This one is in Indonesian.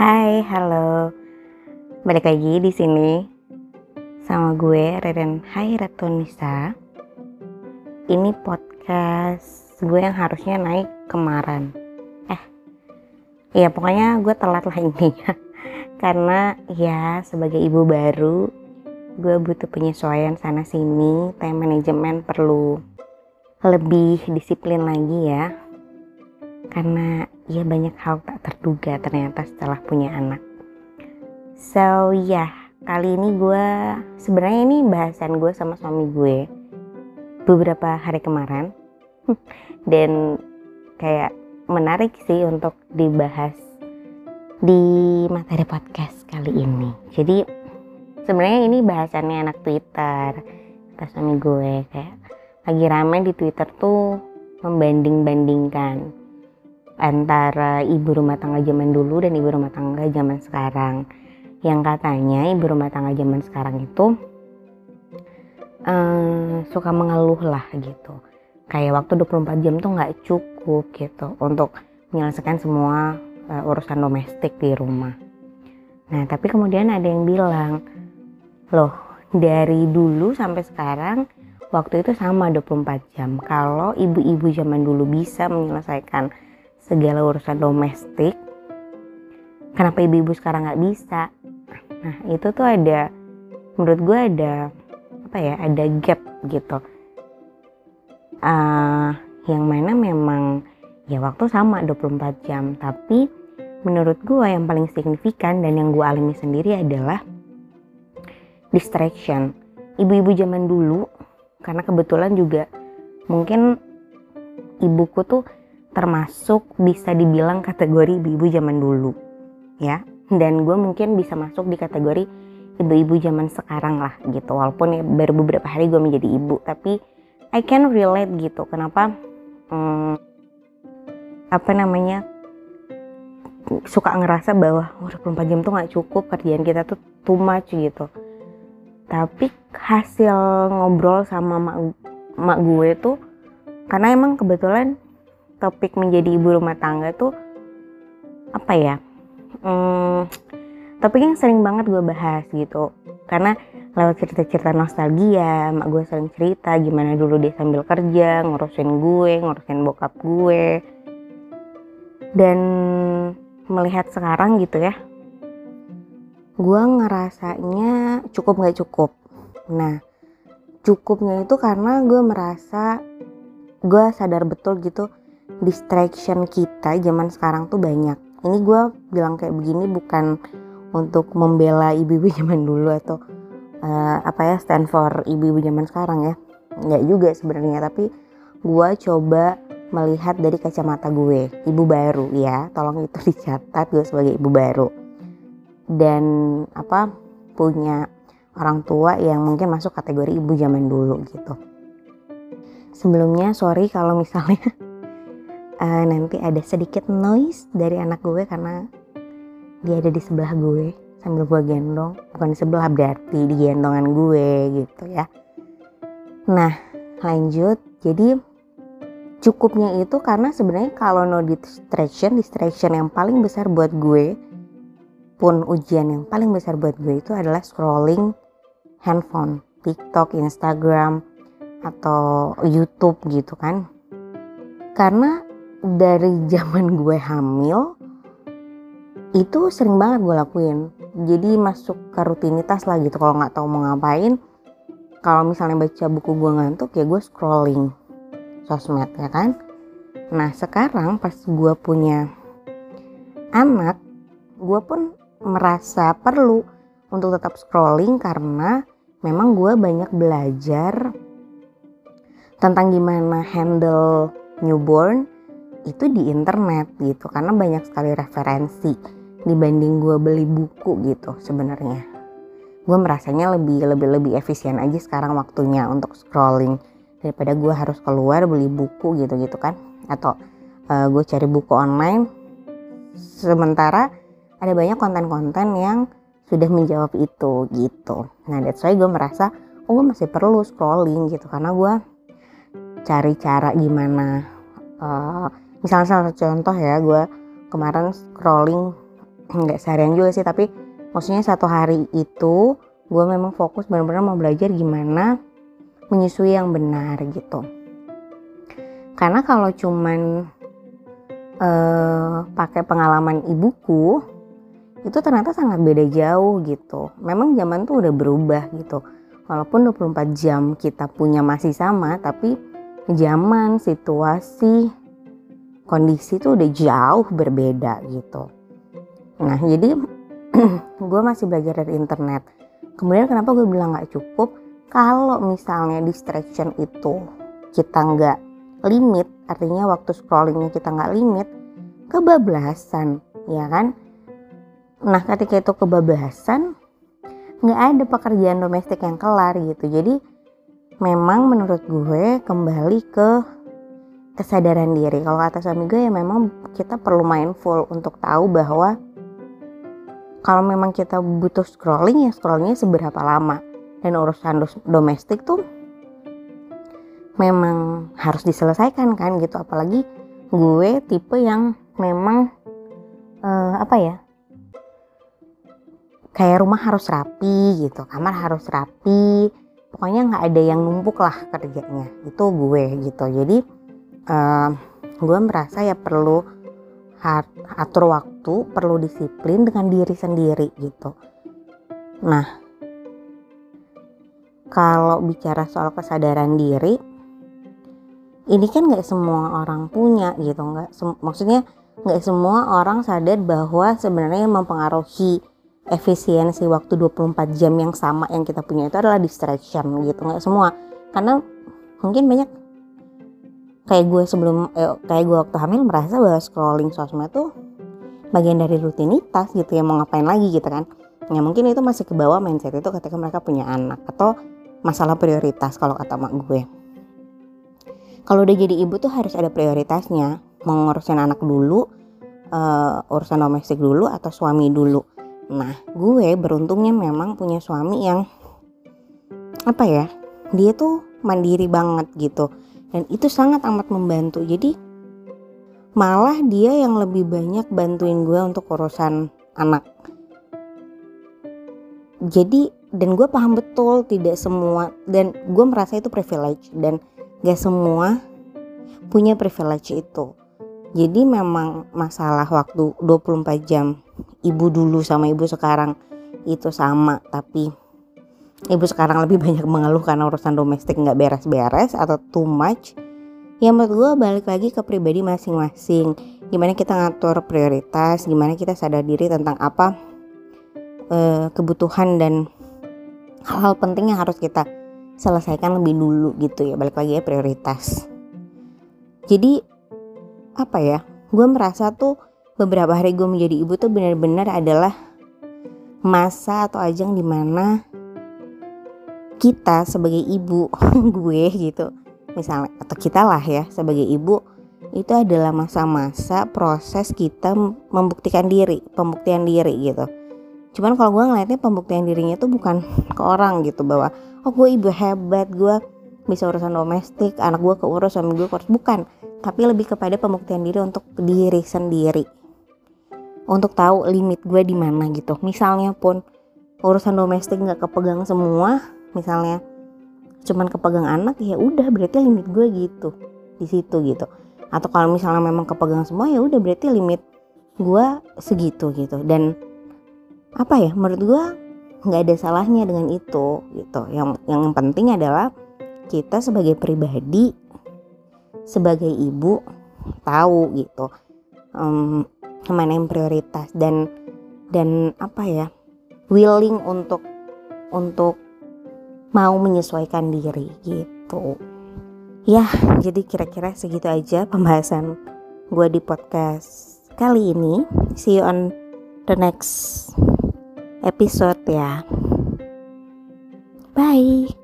Hai, halo. Balik lagi di sini sama gue Reren Hai Ratunisa. Ini podcast gue yang harusnya naik kemarin. Eh, ya pokoknya gue telat lah intinya. Karena ya sebagai ibu baru, gue butuh penyesuaian sana sini. Time manajemen perlu lebih disiplin lagi ya. Karena ya banyak hal tak terduga ternyata setelah punya anak. So ya, yeah, kali ini gue sebenarnya ini bahasan gue sama suami gue beberapa hari kemarin dan kayak menarik sih untuk dibahas di materi podcast kali ini. Jadi sebenarnya ini bahasannya anak Twitter kata suami gue kayak lagi rame di Twitter tuh membanding-bandingkan antara ibu rumah tangga zaman dulu dan ibu rumah tangga zaman sekarang. Yang katanya ibu rumah tangga zaman sekarang itu um, suka mengeluh lah gitu. Kayak waktu 24 jam tuh nggak cukup gitu untuk menyelesaikan semua uh, urusan domestik di rumah. Nah tapi kemudian ada yang bilang, loh dari dulu sampai sekarang waktu itu sama 24 jam. Kalau ibu-ibu zaman dulu bisa menyelesaikan segala urusan domestik. Kenapa ibu-ibu sekarang nggak bisa? Nah itu tuh ada menurut gue ada apa ya ada gap gitu. Uh, yang mana memang ya waktu sama 24 jam. Tapi menurut gue yang paling signifikan dan yang gue alami sendiri adalah distraction. Ibu-ibu zaman dulu karena kebetulan juga mungkin ibuku tuh termasuk bisa dibilang kategori ibu-ibu zaman dulu ya. Dan gue mungkin bisa masuk di kategori ibu-ibu zaman sekarang lah gitu. Walaupun ya baru beberapa hari gue menjadi ibu tapi I can relate gitu. Kenapa? Hmm, apa namanya? Suka ngerasa bahwa oh, 24 jam tuh nggak cukup kerjaan kita tuh too much gitu. Tapi hasil ngobrol sama mak, mak gue tuh karena emang kebetulan topik menjadi ibu rumah tangga tuh apa ya hmm, topik yang sering banget gue bahas gitu. Karena lewat cerita-cerita nostalgia mak gue sering cerita gimana dulu dia sambil kerja ngurusin gue ngurusin bokap gue. Dan melihat sekarang gitu ya gue ngerasanya cukup gak cukup. Nah cukupnya itu karena gue merasa gue sadar betul gitu distraction kita zaman sekarang tuh banyak. Ini gue bilang kayak begini bukan untuk membela ibu-ibu zaman dulu atau uh, apa ya stand for ibu-ibu zaman sekarang ya. Nggak juga sebenarnya, tapi gue coba melihat dari kacamata gue, ibu baru ya. Tolong itu dicatat gue sebagai ibu baru. Dan apa punya orang tua yang mungkin masuk kategori ibu zaman dulu gitu. Sebelumnya sorry kalau misalnya uh, nanti ada sedikit noise dari anak gue karena dia ada di sebelah gue sambil gue gendong. Bukan di sebelah berarti di gendongan gue gitu ya. Nah lanjut. Jadi cukupnya itu karena sebenarnya kalau no distraction distraction yang paling besar buat gue pun ujian yang paling besar buat gue itu adalah scrolling handphone TikTok Instagram atau YouTube gitu kan. Karena dari zaman gue hamil itu sering banget gue lakuin. Jadi masuk ke rutinitas lah gitu kalau nggak tahu mau ngapain kalau misalnya baca buku gue ngantuk ya gue scrolling sosmed ya kan? Nah sekarang pas gue punya anak gue pun merasa perlu untuk tetap scrolling karena memang gue banyak belajar tentang gimana handle newborn itu di internet gitu karena banyak sekali referensi dibanding gue beli buku gitu sebenarnya. Gue merasanya lebih lebih lebih efisien aja sekarang waktunya untuk scrolling daripada gue harus keluar beli buku gitu gitu kan. Atau uh, gue cari buku online. Sementara ada banyak konten-konten yang sudah menjawab itu gitu. Nah that's why gue merasa oh gue masih perlu scrolling gitu karena gue cari cara gimana uh, misalnya salah satu contoh ya gue kemarin scrolling nggak seharian juga sih tapi maksudnya satu hari itu gue memang fokus benar-benar mau belajar gimana menyusui yang benar gitu. Karena kalau cuman uh, pakai pengalaman ibuku itu ternyata sangat beda jauh gitu. Memang zaman tuh udah berubah gitu. Walaupun 24 jam kita punya masih sama tapi zaman situasi kondisi tuh udah jauh berbeda gitu. Nah jadi gue masih belajar dari internet. Kemudian kenapa gue bilang nggak cukup? Kalau misalnya distraction itu kita nggak limit artinya waktu scrollingnya kita nggak limit kebablasan ya kan? Nah ketika itu kebablasan nggak ada pekerjaan domestik yang kelar gitu. Jadi memang menurut gue kembali ke kesadaran diri. Kalau kata suami gue ya memang kita perlu mindful untuk tahu bahwa kalau memang kita butuh scrolling ya scrollingnya seberapa lama. Dan urusan domestik tuh memang harus diselesaikan kan gitu. Apalagi gue tipe yang memang uh, apa ya kayak rumah harus rapi gitu kamar harus rapi. Pokoknya nggak ada yang numpuk lah kerjanya. Itu gue gitu. Jadi uh, gue merasa ya perlu atur waktu, perlu disiplin dengan diri sendiri gitu. Nah, kalau bicara soal kesadaran diri, ini kan nggak semua orang punya gitu, nggak maksudnya nggak semua orang sadar bahwa sebenarnya yang mempengaruhi efisiensi waktu 24 jam yang sama yang kita punya itu adalah distraction gitu nggak semua karena mungkin banyak kayak gue sebelum eh, kayak gue waktu hamil merasa bahwa scrolling sosmed tuh bagian dari rutinitas gitu ya mau ngapain lagi gitu kan. Ya mungkin itu masih ke bawah mindset itu ketika mereka punya anak atau masalah prioritas kalau kata mak gue. Kalau udah jadi ibu tuh harus ada prioritasnya mau ngurusin anak dulu uh, urusan domestik dulu atau suami dulu. Nah gue beruntungnya memang punya suami yang apa ya dia tuh mandiri banget gitu dan itu sangat amat membantu. Jadi malah dia yang lebih banyak bantuin gue untuk urusan anak. Jadi dan gue paham betul tidak semua dan gue merasa itu privilege dan gak semua punya privilege itu. Jadi memang masalah waktu 24 jam ibu dulu sama ibu sekarang itu sama tapi ibu sekarang lebih banyak mengeluh karena urusan domestik nggak beres-beres atau too much. Ya menurut gue balik lagi ke pribadi masing-masing. Gimana kita ngatur prioritas gimana kita sadar diri tentang apa uh, kebutuhan dan hal-hal penting yang harus kita selesaikan lebih dulu gitu ya. Balik lagi ya prioritas. Jadi apa ya gue merasa tuh beberapa hari gue menjadi ibu tuh benar-benar adalah masa atau ajang di mana kita sebagai ibu gue gitu. Misalnya atau kita lah ya sebagai ibu itu adalah masa-masa proses kita membuktikan diri pembuktian diri gitu. Cuman kalau gue ngeliatnya pembuktian dirinya itu bukan ke orang gitu bahwa oh gue ibu hebat gue bisa urusan domestik anak gue keurus suami gue keurus. Bukan tapi lebih kepada pembuktian diri untuk diri sendiri. Untuk tahu limit gue di mana gitu. Misalnya pun urusan domestik nggak kepegang semua misalnya cuman kepegang anak ya udah berarti limit gue gitu di situ gitu. Atau kalau misalnya memang kepegang semua ya udah berarti limit gue segitu gitu. Dan apa ya menurut gue nggak ada salahnya dengan itu gitu. Yang yang penting adalah kita sebagai pribadi sebagai ibu tahu gitu um, mana yang prioritas dan dan apa ya willing untuk untuk mau menyesuaikan diri gitu. Ya, jadi kira-kira segitu aja pembahasan gue di podcast kali ini. See you on the next episode ya. Bye.